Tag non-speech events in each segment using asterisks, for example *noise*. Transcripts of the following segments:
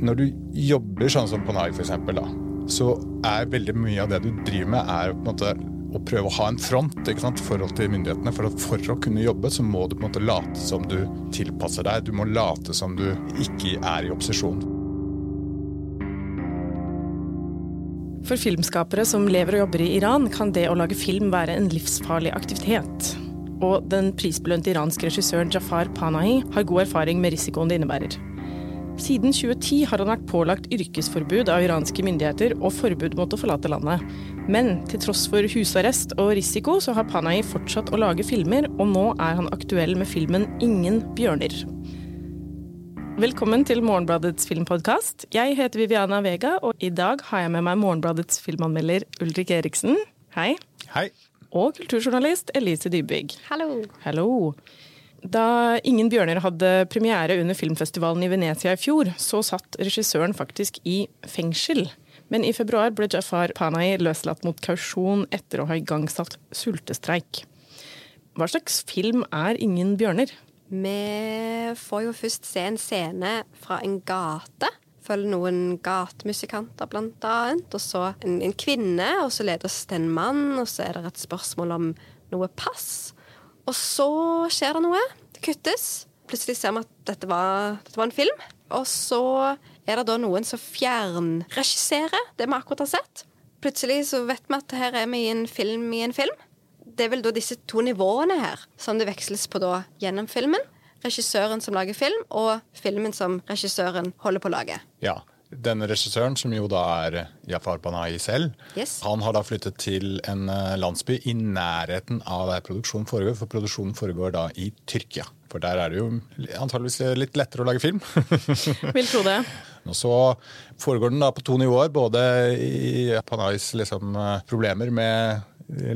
når du jobber sånn som på eksempel, da, så er veldig mye av det du driver med, er på en måte å prøve å ha en front ikke sant, forhold til myndighetene. For, at for å kunne jobbe, så må du på en måte late som du tilpasser deg. Du må late som du ikke er i opposisjon. For filmskapere som lever og jobber i Iran, kan det å lage film være en livsfarlig aktivitet. Og den prisbelønte iranske regissøren Jafar Panahi har god erfaring med risikoen det innebærer. Siden 2010 har han vært pålagt yrkesforbud av iranske myndigheter og forbud mot å forlate landet. Men til tross for husarrest og risiko, så har Panahi fortsatt å lage filmer, og nå er han aktuell med filmen 'Ingen bjørner'. Velkommen til Morgenbladets filmpodkast. Jeg heter Viviana Vega, og i dag har jeg med meg Morgenbladets filmanmelder Ulrik Eriksen. Hei. Hei. Og kulturjournalist Elise Dybvig. Hallo. Hallo. Da Ingen bjørner hadde premiere under filmfestivalen i Venezia i fjor, så satt regissøren faktisk i fengsel. Men i februar ble Jafar Panay løslatt mot kausjon etter å ha igangsatt sultestreik. Hva slags film er Ingen bjørner? Vi får jo først se en scene fra en gate. Følger noen gatemusikanter, blant annet. Og så en, en kvinne, og så ledes det en mann, og så er det et spørsmål om noe pass. Og så skjer det noe. Det kuttes. Plutselig ser vi at dette var, dette var en film. Og så er det da noen som fjernregisserer det vi akkurat har sett. Plutselig så vet vi at her er vi i en film i en film. Det er vel da disse to nivåene her som det veksles på da gjennom filmen. Regissøren som lager film, og filmen som regissøren holder på å lage. Ja. Denne regissøren, som jo da er Jafar Panahi selv, Yes. han har da flyttet til en eh, landsby i nærheten av der produksjonen foregår. For produksjonen foregår da i Tyrkia. For der er det jo antageligvis litt lettere å lage film. *laughs* Vil tro det. Og så foregår den da på to nivåer. Både i Panais liksom, eh, problemer med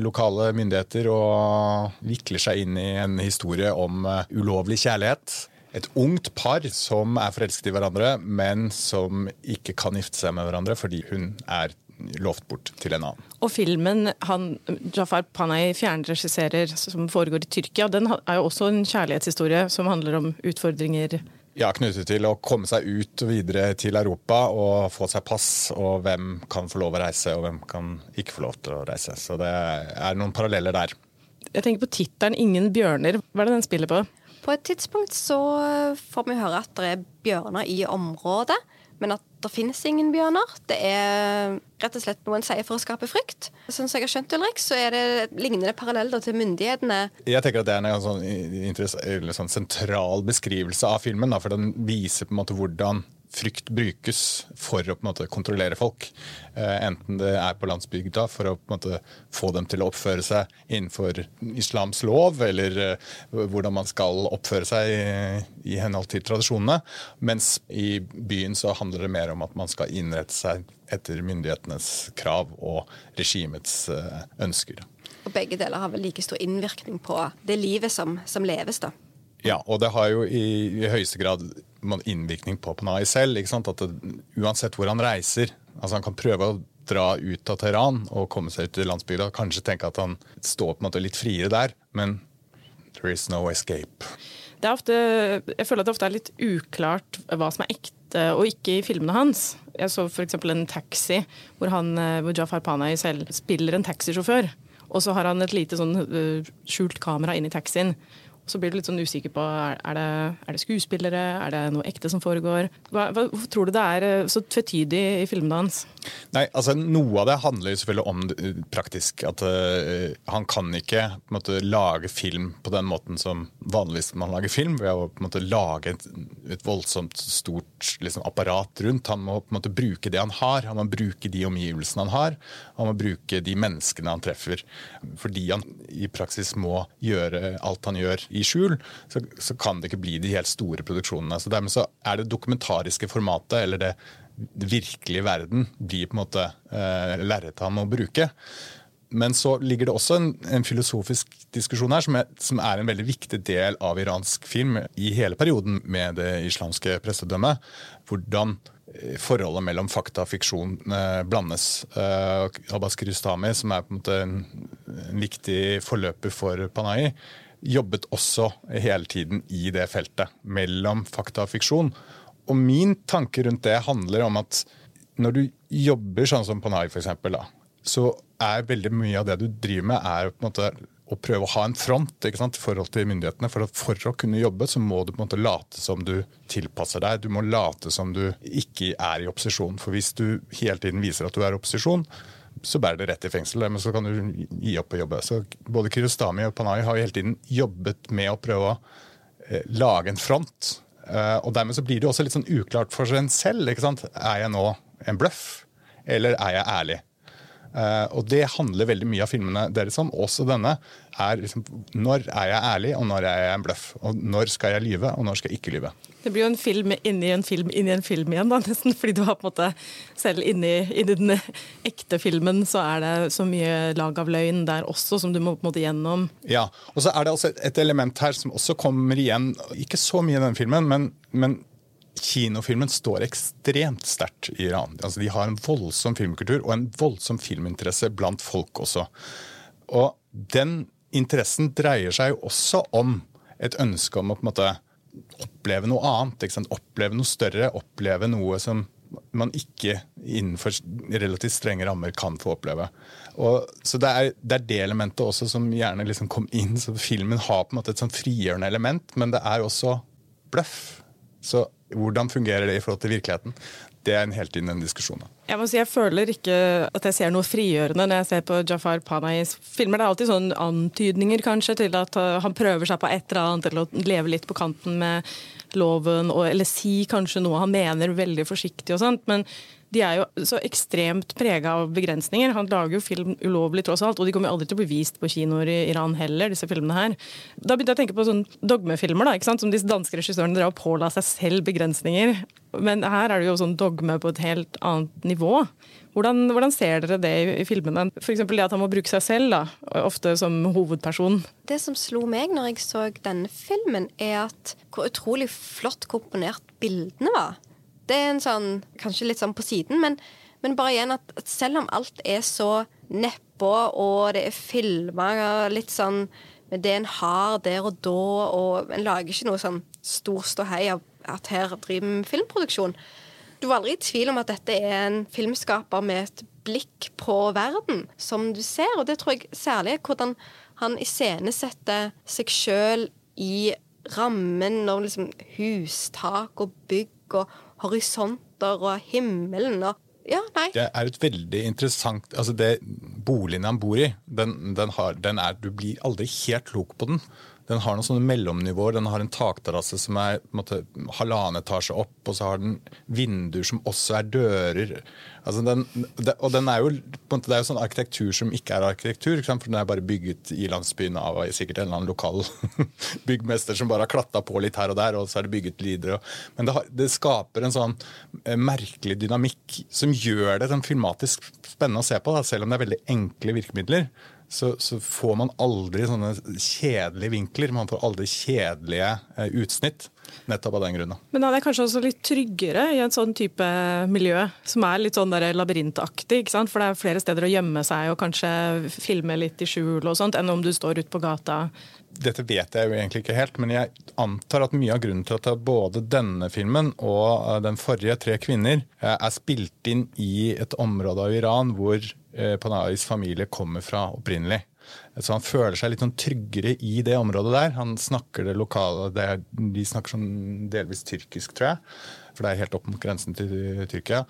lokale myndigheter og vikler seg inn i en historie om eh, ulovlig kjærlighet. Et ungt par som er forelsket i hverandre, men som ikke kan gifte seg med hverandre fordi hun er lovt bort til en annen. Og filmen han, Jafar Panay fjernregisserer, som foregår i Tyrkia, den er jo også en kjærlighetshistorie som handler om utfordringer Ja, knyttet til å komme seg ut og videre til Europa og få seg pass, og hvem kan få lov å reise, og hvem kan ikke få lov til å reise. Så det er noen paralleller der. Jeg tenker på tittelen 'Ingen bjørner'. Hva er det den spiller på? På et tidspunkt så får vi høre at det er bjørner i området, men at det finnes ingen bjørner. Det er rett og slett noe en sier for å skape frykt. Sånn som jeg har skjønt, Ulrik, så er det lignende paralleller til myndighetene. Jeg tenker at Det er en sånn, sånn sentral beskrivelse av filmen. Da, for Den viser på en måte hvordan frykt brukes for å på en måte kontrollere folk. Eh, enten det er på landsbygda for å på en måte få dem til å oppføre seg innenfor islams lov, eller eh, hvordan man skal oppføre seg i, henhold til tradisjonene. Mens i byen så handler det mer om at man skal innrette seg etter myndighetenes krav og regimets eh, ønsker. Og begge deler har vel like stor innvirkning på det livet som, som leves, da. Ja, og det har jo i, i høyeste grad innvirkning på Panay selv. At det, uansett hvor han reiser altså Han kan prøve å dra ut av Teheran og komme seg ut til landsbygda. Kanskje tenke at han står på en måte litt friere der, men there is no escape. Ofte, jeg føler at det ofte er litt uklart hva som er ekte og ikke i filmene hans. Jeg så f.eks. en taxi hvor, han, eh, hvor Jafar Panahi selv spiller en taxisjåfør. Og så har han et lite sånn øh, skjult kamera inn i taxien. Så blir du litt sånn usikker på er det, er det skuespillere, er det noe ekte som foregår. Hva, hva, hvorfor tror du det er øh, så tvetydig i filmene hans? Nei, altså Noe av det handler jo selvfølgelig om eh, praktisk. At uh, han kan ikke på en måte, lage film på den måten som vanligvis man lager film. Ved å på en måte lage et, et voldsomt stort liksom, apparat rundt. Han må på en måte bruke det han har. Han må bruke de omgivelsene han har. Han må bruke de menneskene han treffer. Fordi han i praksis må gjøre alt han gjør i skjul, så, så kan det ikke bli de helt store produksjonene. Så Dermed så er det dokumentariske formatet, eller det virkelige verden blir på en måte eh, lerretet han må bruke. Men så ligger det også en, en filosofisk diskusjon her som er, som er en veldig viktig del av iransk film i hele perioden med det islamske prestedømmet. Hvordan eh, forholdet mellom fakta og fiksjon eh, blandes. Eh, Abbas Kiarostami, som er på en måte en, en viktig forløper for Panahi, jobbet også hele tiden i det feltet mellom fakta og fiksjon. og min tanke rundt det handler om at når du jobber sånn som Panay, for eksempel, så er veldig mye av det du driver med, er på en måte å prøve å ha en front i forhold til myndighetene. For, for å kunne jobbe så må du på en måte late som du tilpasser deg. Du må late som du ikke er i opposisjon. For hvis du hele tiden viser at du er i opposisjon, så bærer det rett i fengsel. Men så kan du gi opp å jobbe. Så både Kirostami og Panay har jo hele tiden jobbet med å prøve å eh, lage en front. Eh, og dermed så blir det også litt sånn uklart for seg selv. ikke sant? Er jeg nå en bløff, eller er jeg ærlig? Uh, og det handler veldig mye av filmene deres om, også denne. er liksom, Når er jeg ærlig, og når er jeg en bløff? Og når skal jeg lyve, og når skal jeg ikke lyve? Det blir jo en film inni en film inni en film igjen, da, *laughs* nesten. Fordi du har på en måte Selv inni, inni den ekte filmen så er det så mye lag av løgn der også, som du må på en måte gjennom. Ja, og så er det også et element her som også kommer igjen, ikke så mye i den filmen, men, men kinofilmen står ekstremt sterkt i Iran. Altså, de har en voldsom filmkultur og en voldsom filminteresse blant folk også. Og den interessen dreier seg jo også om et ønske om å på en måte oppleve noe annet. Oppleve noe større, oppleve noe som man ikke innenfor relativt strenge rammer kan få oppleve. Og, så det er, det er, det elementet også som gjerne liksom kom inn. så Filmen har på en måte et sånn frigjørende element, men det er også bløff. Så hvordan fungerer det i forhold til virkeligheten? Det er en helt innen en diskusjon. Jeg må si jeg føler ikke at jeg ser noe frigjørende når jeg ser på Jafar Panais filmer. Det er alltid sånn antydninger kanskje til at uh, han prøver seg på et eller annet, eller å leve litt på kanten med loven, eller si kanskje noe han mener veldig forsiktig og sånt. Men de er jo så ekstremt prega av begrensninger. Han lager jo film ulovlig, tross alt, og de kommer jo aldri til å bli vist på kinoer i Iran heller, disse filmene her. Da begynte jeg å tenke på sånne dogmefilmer, da, ikke sant? som disse danske regissørene drev og påla seg selv begrensninger. Men her er det jo sånn dogme på et helt annet nivå. Hvordan, hvordan ser dere det i, i filmene? F.eks. det at han må bruke seg selv, da, ofte som hovedperson. Det som slo meg når jeg så denne filmen, er at hvor utrolig flott komponert bildene var. Det er en sånn, kanskje litt sånn på siden, men, men bare igjen at, at, selv om alt er så nedpå, og det er filma litt sånn med det en har der og da, og en lager ikke noe sånn stor ståhei av at her driver vi med filmproduksjon. Du var aldri i tvil om at dette er en filmskaper med et blikk på verden, som du ser. Og det tror jeg særlig er hvordan han iscenesetter seg sjøl i rammen og liksom hustak og bygg og horisonter og himmelen og ja, nei. Det er et veldig interessant altså det Boligen han bor i, den, den, har, den er, du blir aldri helt klok på den. Den har noen sånne mellomnivåer. Den har en takterrasse som er måte, halvannen etasje opp, og så har den vinduer som også er dører. Altså den, det, og den er jo, måte, det er jo sånn arkitektur som ikke er arkitektur, ikke for den er bare bygget i landsbyen av sikkert en eller annen lokal *laughs* byggmester som bare har klatta på litt her og der, og så er det bygget videre. Men det, har, det skaper en sånn eh, merkelig dynamikk som gjør det sånn filmatisk spennende å se på, da, selv om det er veldig enkle virkemidler så, så, får man aldri sånne kjedelige vinkler. Man får aldri kjedelige eh, utsnitt. Nettopp av den grunnen. Men da er det kanskje også litt tryggere i en sånn type miljø, som er litt sånn labyrintaktig. ikke sant? For det er flere steder å gjemme seg og kanskje filme litt i skjul og sånt, enn om du står ute på gata. Dette vet jeg jo egentlig ikke helt, men jeg antar at mye av grunnen til at både denne filmen og eh, den forrige, 'Tre kvinner', eh, er spilt inn i et område av Iran hvor Eh, Panayis familie kommer fra opprinnelig. Så han føler seg litt sånn tryggere i det området der. Han snakker det lokale det er, De snakker sånn delvis tyrkisk, tror jeg. For det er helt opp mot grensen til Tyrkia.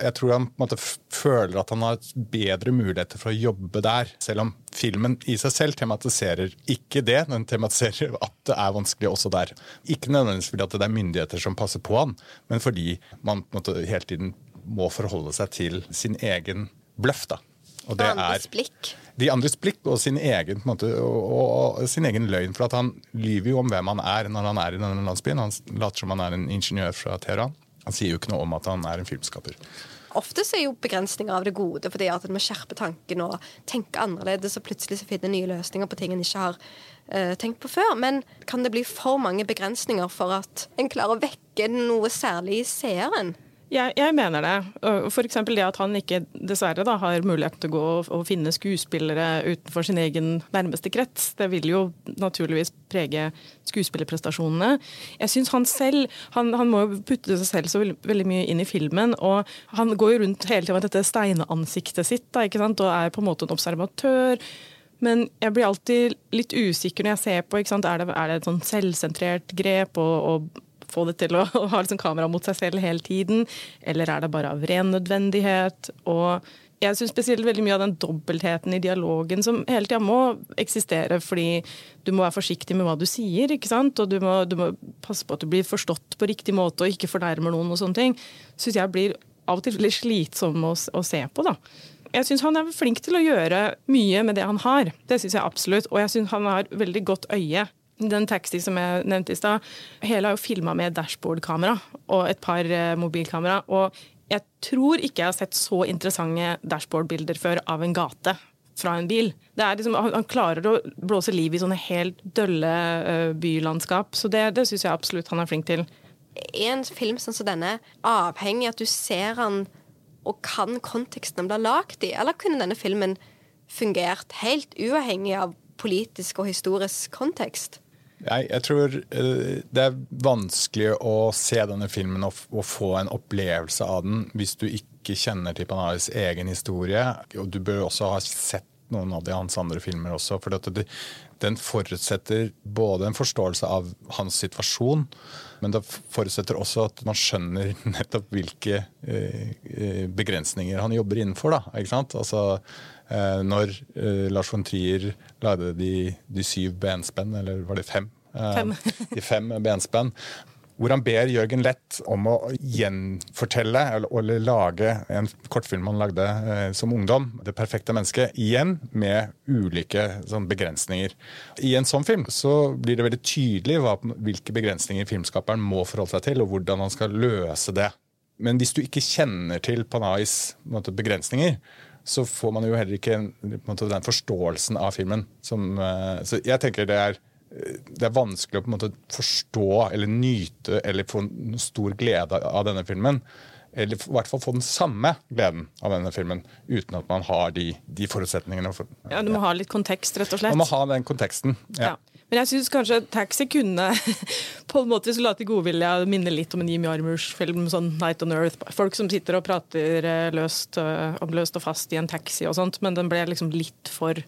Jeg tror han måte føler at han har bedre muligheter for å jobbe der. Selv om filmen i seg selv tematiserer ikke det, den tematiserer at det er vanskelig også der. Ikke nødvendigvis fordi at det er myndigheter som passer på han, men fordi man måte hele tiden må forholde seg til sin egen bløff. da. Og det andres blikk. De andres blikk og sin egen, måte, og, og, sin egen løgn. For han lyver jo om hvem han er når han er i denne landsbyen. Han later som han er en ingeniør fra Teheran. Han sier jo ikke noe om at han er en filmskaper. Ofte så er jo begrensninger av det gode, fordi at en må skjerpe tanken og tenke annerledes, og plutselig så finne nye løsninger på ting en ikke har uh, tenkt på før. Men kan det bli for mange begrensninger for at en klarer å vekke noe særlig i seeren? Jeg, jeg, mener det. F.eks. det at han ikke dessverre da, har mulighet til å gå og, finne skuespillere utenfor sin egen nærmeste krets. Det vil jo naturligvis prege skuespillerprestasjonene. Jeg syns han selv han, han, må putte seg selv så veldig, mye inn i filmen. og Han går jo rundt hele tiden med dette steinansiktet sitt da, ikke sant? og er på en måte en observatør. Men jeg blir alltid litt usikker når jeg ser på. Er det, er, det, et sånn selvsentrert grep? og, og få det til å, å ha liksom kamera mot seg selv hele tiden? Eller er det bare av ren nødvendighet? Og jeg syns spesielt veldig mye av den dobbeltheten i dialogen som hele tida må eksistere, fordi du må være forsiktig med hva du sier, ikke sant? og du må, du må passe på at du blir forstått på riktig måte og ikke fornærmer noen, og sånne ting, syns jeg blir av og til veldig slitsom å, å se på. da. Jeg syns han er flink til å gjøre mye med det han har. Det syns jeg absolutt. Og jeg syns han har veldig godt øye den taxi som jeg nevnte i stad, hele er jo filma med dashbordkamera og et par eh, mobilkamera. Og jeg tror ikke jeg har sett så interessante dashbordbilder før av en gate fra en bil. Liksom, han klarer å blåse liv i sånne helt dølle uh, bylandskap. Så det, det syns jeg absolutt han er flink til. Er en film sånn som denne avhengig av at du ser han og kan konteksten han blir lagd i? Eller kunne denne filmen fungert helt uavhengig av politisk og historisk kontekst? Jeg, jeg tror uh, det er vanskelig å se denne filmen og, få en opplevelse av den hvis du ikke kjenner til Panaris egen historie. Og du bør også ha sett noen av de hans andre filmer også. For det, den forutsetter både en forståelse av hans situasjon, men det forutsetter også at man skjønner *laughs* nettopp hvilke uh, begrensninger han jobber innenfor. Da? Altså, Eh, når eh, Lars von Trier lagde de, de syv benspenn, eller var det fem? Eh, fem. *laughs* de fem benspenn. Hvor han ber Jørgen Lett om å gjenfortelle eller, lage en kortfilm han lagde eh, som ungdom, 'Det perfekte mennesket', igjen med ulike sånn, begrensninger. I en sånn film så blir det veldig tydelig hva, hvilke begrensninger filmskaperen må forholde seg til, og hvordan han skal løse det. Men hvis du ikke kjenner til Panais begrensninger, så får man jo heller ikke måte, den forståelsen av filmen. Som, uh, så jeg tenker det er, det er vanskelig å på en måte forstå eller nyte eller få stor glede av denne filmen. Eller i hvert fall få den samme gleden av denne filmen uten at man har de, de forutsetningene. For, ja, Du må ha litt kontekst, rett og slett? Man må ha den konteksten. ja. ja. Men jeg syns kanskje Taxi kunne *laughs* på en måte la til godvilje minne litt om en Jimmy Jarmusch-film, sånn Night on Earth. Folk som sitter og prater eh, løst, eh, løst og fast i en taxi og sånt, men den ble liksom litt for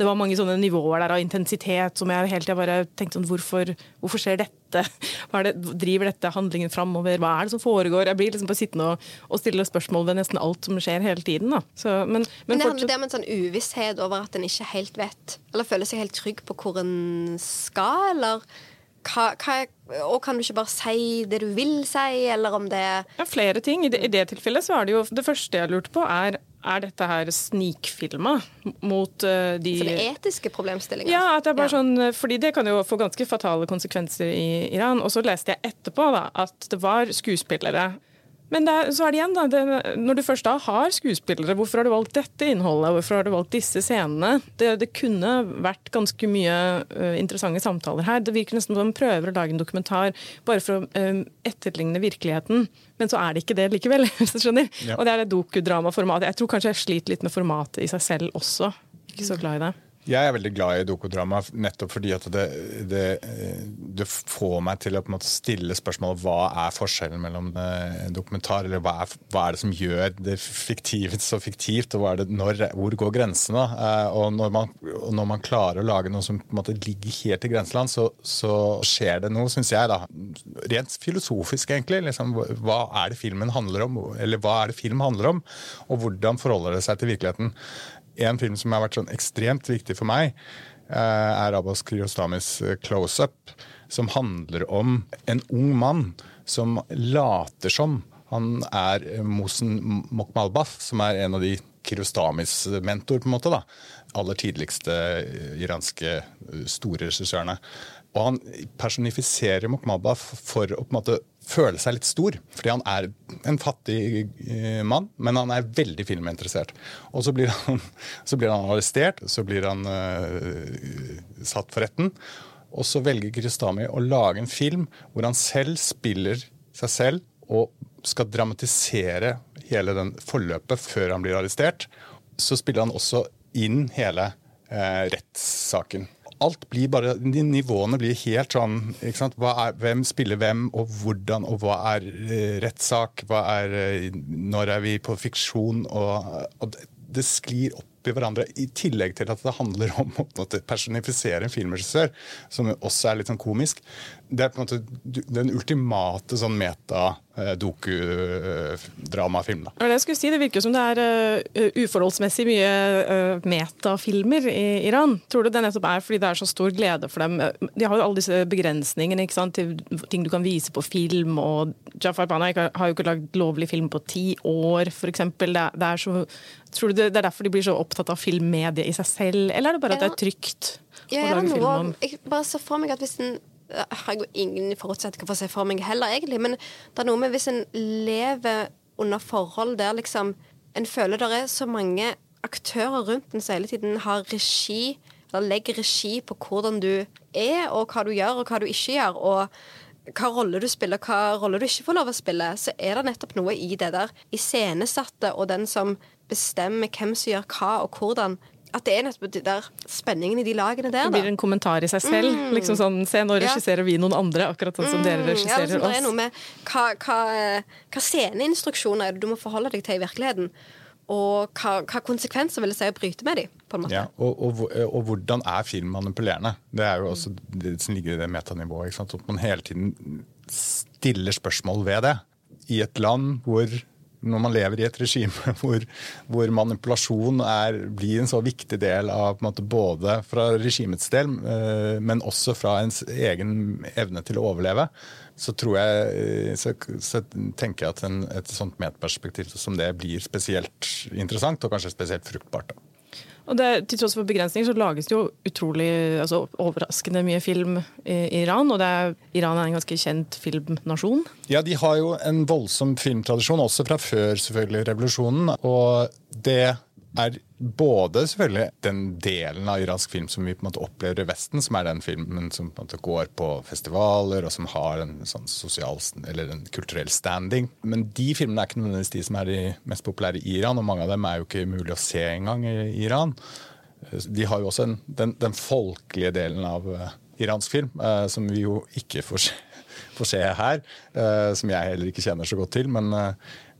det var mange sånne nivåer der av intensitet som jeg hele tida bare tenkte sånn hvorfor, hvorfor skjer dette? Det, driver dette handlingen framover? Hva er det som foregår? Jeg blir liksom bare sittende og, og stille spørsmål ved nesten alt som skjer hele tiden. Så, men, men, men, det handler det om en sånn uvisshet over at en ikke helt vet, eller føler seg helt trygg på hvor en skal, eller hva, hva, og kan du ikke bare si det du vil si, eller om det Ja, flere ting. I det, i det tilfellet så er det jo Det første jeg lurte på, er er dette her snikfilma mot uh, de Så det er etiske problemstillinger? Ja, at det er bare ja. sånn, fordi det kan jo få ganske fatale konsekvenser i Iran. Og så leste jeg etterpå da, at det var skuespillere men er, så er det igjen, da, det, når du først da har skuespillere, hvorfor har du valgt dette innholdet? Hvorfor har du valgt disse scenene? Det, det kunne vært ganske mye uh, interessante samtaler her. Det virker nesten som om man prøver å lage en dokumentar bare for å uh, etterligne virkeligheten. Men så er det ikke det likevel. *laughs* hvis du skjønner. Ja. Og det er det dokudramaformatet. Jeg tror kanskje jeg sliter litt med formatet i seg selv også. Ikke så glad i det. Jeg er veldig glad i dokodrama nettopp fordi at det, det, det, får meg til å stille spørsmålet hva er forskjellen mellom eh, dokumentar, eller hva er, hva er, det som gjør det fiktivt så fiktivt, og når, hvor går grensene? Eh, og når man, og når man, klarer å lage noe som ligger helt i grenseland, så, så skjer det noe, syns jeg, da, rent filosofisk egentlig. Liksom, hva er det filmen handler om, eller hva er det film handler om, og hvordan forholder det seg til virkeligheten? En film som har vært sånn ekstremt viktig for meg, eh, er Abbas Kriostamis eh, 'Close Up', som handler om en ung mann som later som han er Mosen Mokmalbaf, som er en av de Kirostamis mentor, på en måte. da. Aller tidligste eh, iranske store regissørene. Og han personifiserer Mokmalbaf for å på en måte føle seg litt stor. Fordi han er en fattig eh, mann, men han er veldig filminteressert. Og så blir han, *laughs* så blir han arrestert, så blir han uh, satt for retten. Og så velger Kristami å lage en film hvor han selv spiller seg selv og skal dramatisere hele den forløpet før han blir arrestert, så spiller han også inn hele eh, rettssaken. Alt blir bare, de Nivåene blir helt sånn? Er, Hvem spiller hvem, og hvordan, og hva er eh, rettssak? Hva er, eh, når er vi på fiksjon? Og, og det, det sklir opp i hverandre, i tillegg til at det handler om å personifisere en filmregissør, som også er litt sånn komisk. Det er på en måte den ultimate sånn meta-dokudramafilm. Det, jeg skulle si, det virker som det er uh, uforholdsmessig mye uh, metafilmer i Iran. Tror du det nettopp er fordi det er så stor glede for dem? De har jo alle disse begrensningene ikke sant, til ting du kan vise på film. og Jafar Bana har jo ikke lagd lovlig film på ti år, f.eks. Det, det er så Tror du det, det, er derfor de blir så opptatt av filmmediet i seg selv, eller er det bare at det er trygt ja, å lage film om Jeg bare ser for meg at hvis en jeg har jo ingen forutsetninger for å se for meg heller, egentlig. Men det er noe med hvis en lever under forhold der liksom en føler det er så mange aktører rundt en som hele tiden har regi, eller legger regi på hvordan du er, og hva du gjør, og hva du ikke gjør. og hva rolle du spiller, og hva rolle du ikke får lov å spille, så er det nettopp noe i det der iscenesatte og den som bestemmer hvem som gjør hva og hvordan. At det er nettopp de der spenningen i de lagene der. Det blir en kommentar i seg selv. Mm. liksom sånn, Se, nå regisserer ja. vi noen andre, akkurat sånn som mm. dere regisserer ja, liksom, oss. Det er noe med hva, hva, hva sceneinstruksjoner er det du må forholde deg til i virkeligheten. Og hva, hva konsekvenser vil det si å bryte med dem? på en måte. Ja, og, og, og, hvordan er film manipulerende? Det er jo også det som ligger i det metanivået. At man hele tiden stiller spørsmål ved det. I et land hvor når man lever i et regime *laughs* hvor, hvor manipulasjon er, blir en så viktig del av måte, både fra regimets del, eh, men også fra ens egen evne til å overleve, så jeg, eh, så, så tenker jeg at en, et sånt medperspektiv som det blir spesielt interessant, og kanskje spesielt fruktbart. da. Og det, Til tross for begrensninger så lages det jo utrolig altså, overraskende mye film i Iran. Og er, Iran er en ganske kjent filmnasjon. Ja, de har jo en voldsom filmtradisjon, også fra før selvfølgelig revolusjonen. Og det er både selvfølgelig den delen av iransk film som vi på en måte opplever i Vesten, som er den filmen som på en måte går på festivaler og som har en sånn sosial eller en kulturell standing. Men de filmene er ikke nødvendigvis de som er de mest populære i Iran, og mange av dem er jo ikke mulig å se engang i Iran. De har jo også en, den, den, folkelige delen av uh, iransk film, uh, som vi jo ikke får se, *laughs* får se her. Uh, som jeg heller ikke kjenner så godt til. men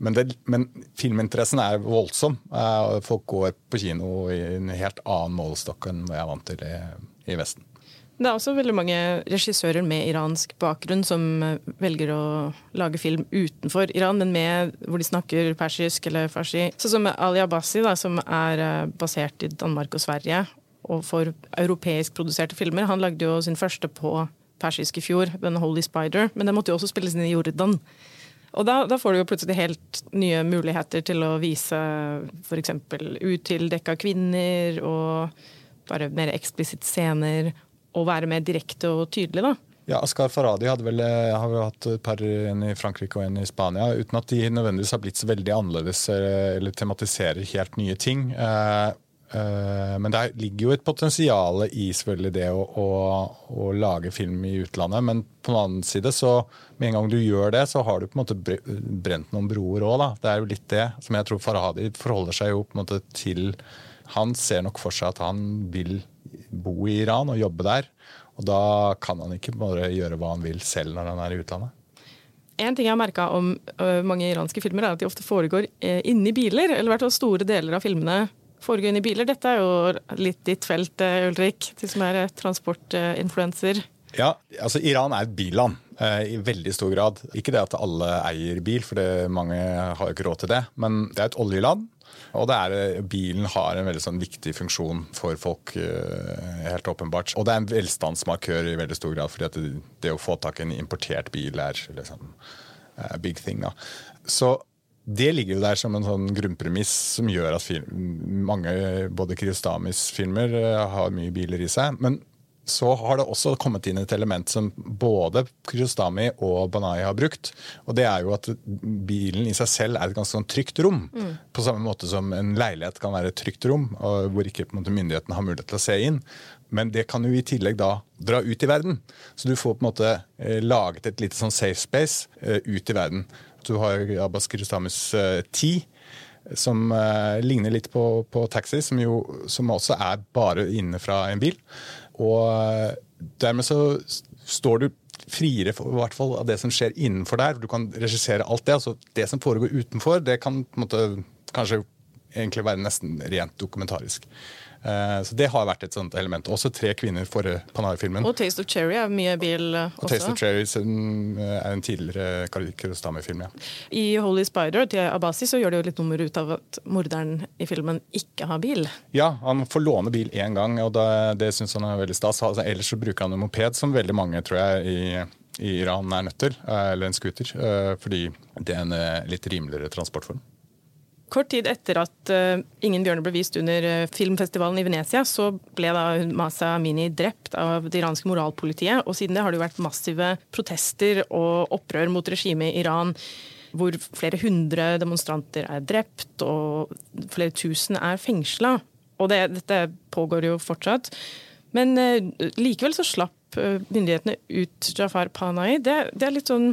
men, det, men, filminteressen er voldsom. Uh, folk går på kino i en helt annen målestokk enn jeg er vant til i, i, Vesten. Det er også veldig mange regissører med iransk bakgrunn som eh, velger å lage film utenfor Iran, men med, hvor de snakker persisk eller farsi. Sånn som Ali Abbasi, da, som er eh, basert i Danmark og Sverige, og for europeisk produserte filmer. Han lagde jo sin første på persisk i fjor, The Holy Spider, men den måtte jo også spilles inn i Jordan. Og da, da, får du jo plutselig helt nye muligheter til å vise f.eks. utildekka kvinner, og bare mer eksplisitt scener, og være mer direkte og tydelig, da. Ja, Askar Faradi hadde vel, eh, har vel hatt et par, en i Frankrike og en i Spania, uten at de nødvendigvis har blitt så veldig annerledes eh, eller tematiserer helt nye ting. Eh, men det ligger jo et potensial i selvfølgelig det å, å, å, lage film i utlandet. Men på den annen side, så med en gang du gjør det, så har du på en måte brent noen broer òg. Det er jo litt det som jeg tror Farahadi forholder seg jo på en måte til Han ser nok for seg at han vil bo i Iran og jobbe der. Og da kan han ikke bare gjøre hva han vil selv når han er i utlandet. En ting jeg har merka om mange iranske filmer, er at de ofte foregår uh, inni biler. Eller i store deler av filmene foregående biler. Dette er jo litt ditt felt, eh, Ulrik, du som er eh, transportinfluenser. Ja, altså Iran er et billand eh, i veldig stor grad. Ikke det at alle eier bil, for det, mange har jo ikke råd til det. Men det er et oljeland. Og er, bilen har en veldig sånn viktig funksjon for folk, helt åpenbart. Og det er en velstandsmarkør i veldig stor grad, fordi det, det, å få tak i en importert bil er liksom big thing. da. Så det ligger jo der som en sånn grunnpremiss som gjør at film, mange både Kristamis filmer eh, har mye biler i seg. Men så har det også kommet inn et element som både Kristami og Banai har brukt. Og det er jo at bilen i seg selv er et ganske sånn trygt rom. Mm. På samme måte som en leilighet kan være et trygt rom, hvor ikke måte, myndighetene har mulighet til å se inn. Men det kan jo i tillegg da dra ut i verden. Så du får på en måte eh, laget et lite sånn safe space eh, ut i verden. Du har Abbas Kristamus 10, som uh, ligner litt på, på Taxi, som, jo, som også er bare inne fra en bil. Og uh, dermed så står du friere for, i hvert fall av det som skjer innenfor der. Du kan regissere alt det. altså Det som foregår utenfor, det kan på en måte kanskje egentlig være nesten rent dokumentarisk. Uh, så Det har vært et sånt element. Også tre kvinner for Panar-filmen. Og 'Taste of Cherry' er mye bil også. Og 'Taste of Cherry' er en tidligere Karikirostami-film, ja. I 'Holy Spider' til Abasi så gjør det jo litt nummer ut av at morderen i filmen ikke har bil. Ja, han får låne bil én gang, og det, det syns han er veldig stas. Altså, ellers så bruker han en moped, som veldig mange tror jeg i i Iran er eh, eller en scooter, fordi det er en litt rimeligere transportform. Kort tid etter at uh, Ingen bjørner ble vist under uh, filmfestivalen i Venezia, så ble da Masa Amini drept av det iranske moralpolitiet. Og siden det har det jo vært massive protester og opprør mot regimet i Iran. Hvor flere hundre demonstranter er drept og flere tusen er fengsla. Og det, dette pågår jo fortsatt. Men uh, likevel så slapp myndighetene ut Jafar Panahi. Det, det er litt sånn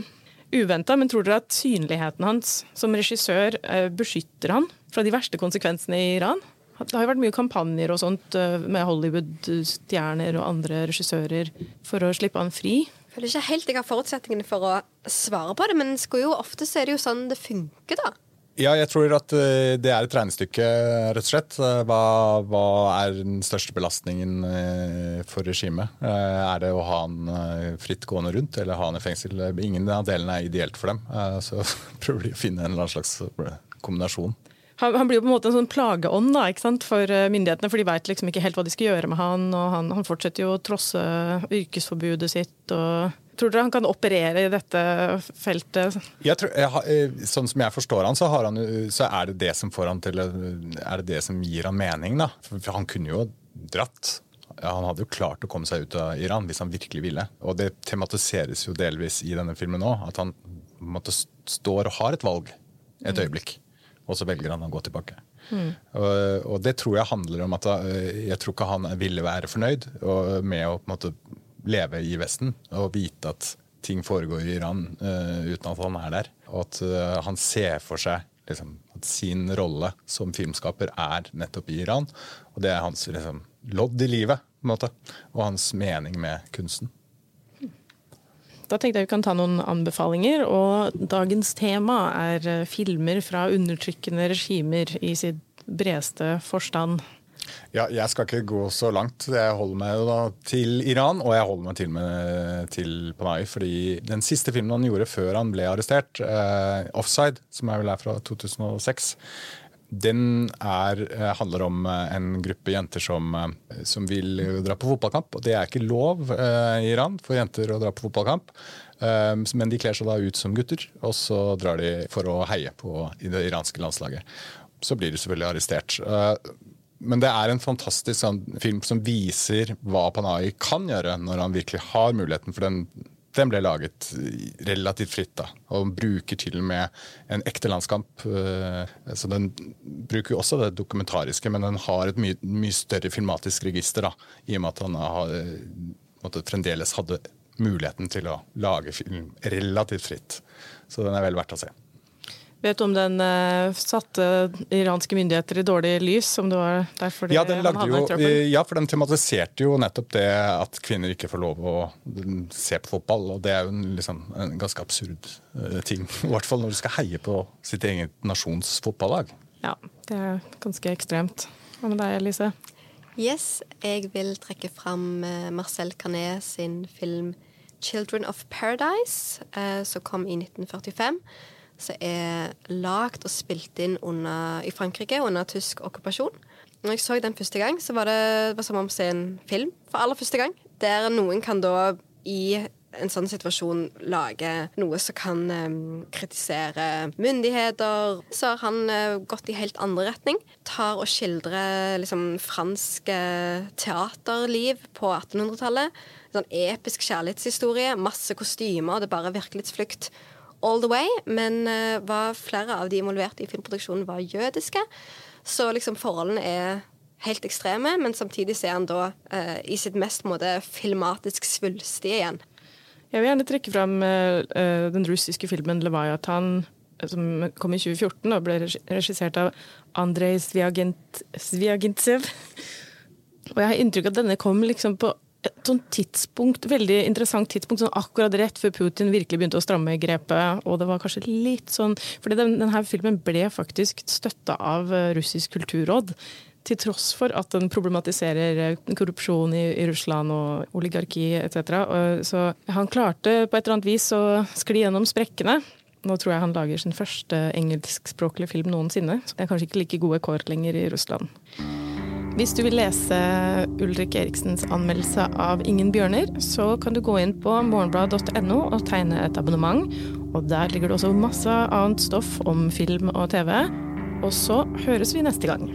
uventa, men tror dere at synligheten hans som regissør eh, beskytter han fra de verste konsekvensene i Iran? Det har jo vært mye kampanjer og sånt eh, med Hollywood-stjerner og andre regissører for å slippe han fri. Jeg føler ikke helt jeg har forutsetningene for å svare på det, men jo, ofte så er det jo sånn det funker, da. Ja, jeg tror at eh, det er et regnestykke, rett og slett. Eh, hva, hva er den største belastningen eh, for regimet? Er det å ha han fritt gående rundt, eller ha han i fengsel? Ingen av delene er ideelt for dem. Så *laughs* prøver de å finne en eller annen slags kombinasjon. Han, han, blir jo på en måte en sånn plageånd da, for myndighetene, for de veit liksom ikke helt hva de skal gjøre med han. og Han, han fortsetter jo å trosse yrkesforbudet sitt. og Tror dere han kan operere i dette feltet? Tror, jeg, sånn som jeg forstår han, så, han, så er det det som får han til Er det det som gir han mening, da? For han kunne jo dratt. Han hadde jo klart å komme seg ut av Iran hvis han virkelig ville. Og det tematiseres jo delvis i denne filmen òg, at han måtte står og har et valg et mm. øyeblikk. Og så velger han å gå tilbake. Mm. Og, og, det tror jeg handler om at jeg tror ikke han ville være fornøyd med å måte leve i Vesten og vite at ting foregår i Iran uh, uten at han er der. Og at uh, han ser for seg liksom, at sin rolle som filmskaper er nettopp i Iran. Og det er hans liksom, lodd i livet på en måte, og hans mening med kunsten. Da tenkte jeg vi kan ta noen anbefalinger. og Dagens tema er eh, filmer fra undertrykkende regimer i sitt bredeste forstand. Ja, jeg skal ikke gå så langt. Jeg holder meg da til Iran, og jeg holder meg til, med, til Panay. fordi den siste filmen han gjorde før han ble arrestert, eh, 'Offside', som er vel er fra 2006, den er, eh, handler om eh, en gruppe jenter som, som, vil dra på fotballkamp. og Det er ikke lov i Iran for jenter å dra på fotballkamp. men de kler seg da ut som gutter, og så drar de for å heie på det iranske landslaget. Så blir de selvfølgelig arrestert. Men det er en fantastisk sånn, film som viser hva Panahi kan gjøre når han virkelig har muligheten. For den, den ble laget relativt fritt. da, Og bruker til og med en ekte landskamp. Eh, så den bruker jo også det dokumentariske, men den har et mye, mye større filmatisk register. da, I og med at han har, måtte, fremdeles hadde muligheten til å lage film relativt fritt. Så den er vel verdt å se. Vet du om den uh, satte iranske myndigheter i dårlig lys? om det var derfor ja, den lagde jo, ja, for den tematiserte jo nettopp det at kvinner ikke får lov å se på fotball. Og det er jo en, liksom, en ganske absurd uh, ting. *laughs* I hvert fall når du skal heie på sitt eget nasjons fotballag. Ja, det er ganske ekstremt. Hva med deg, Elise? Yes, jeg vil trekke fram uh, Marcel Carnet sin film 'Children of Paradise', som kom i 1945 som er lagd og spilt inn under, i Frankrike under tysk okkupasjon. Når jeg så den første gang, så var det, var som om å se en film for aller første gang. Der noen kan da i en sånn situasjon lage noe som kan um, kritisere myndigheter. Så har han uh, gått i helt andre retning. Tar og skildrer liksom fransk teaterliv på 1800-tallet. En Sånn episk kjærlighetshistorie. Masse kostymer. Det er bare virkelighetsflukt all the way, men uh, var flere av de involverte i filmproduksjonen var jødiske. Så liksom forholdene er helt ekstreme, men samtidig ser han da uh, i sitt mest måte filmatisk svulstige igjen. Jeg vil gjerne trekke fram uh, den russiske filmen 'Leviathan', som kom i 2014 og ble regissert av Andrej Sviagintsev. Og jeg har inntrykk av at denne kom liksom på et sånt tidspunkt, veldig interessant tidspunkt, sånn akkurat rett før Putin virkelig begynte å stramme grepet. Og det var kanskje litt sånn fordi den, denne filmen ble faktisk støtta av eh, russisk kulturråd. Til tross for at den problematiserer eh, korrupsjon i, i Russland og oligarki etc. Så han klarte på et eller annet vis å skli gjennom sprekkene. Nå tror jeg han lager sin første engelskspråklige film noensinne. Så det er kanskje ikke like gode kår lenger i Russland. Hvis du vil lese Ulrik Eriksens anmeldelse av Ingen bjørner, så kan du gå inn på morgenblad.no og tegne et abonnement. Og der ligger det også masse annet stoff om film og TV. Og så høres vi neste gang.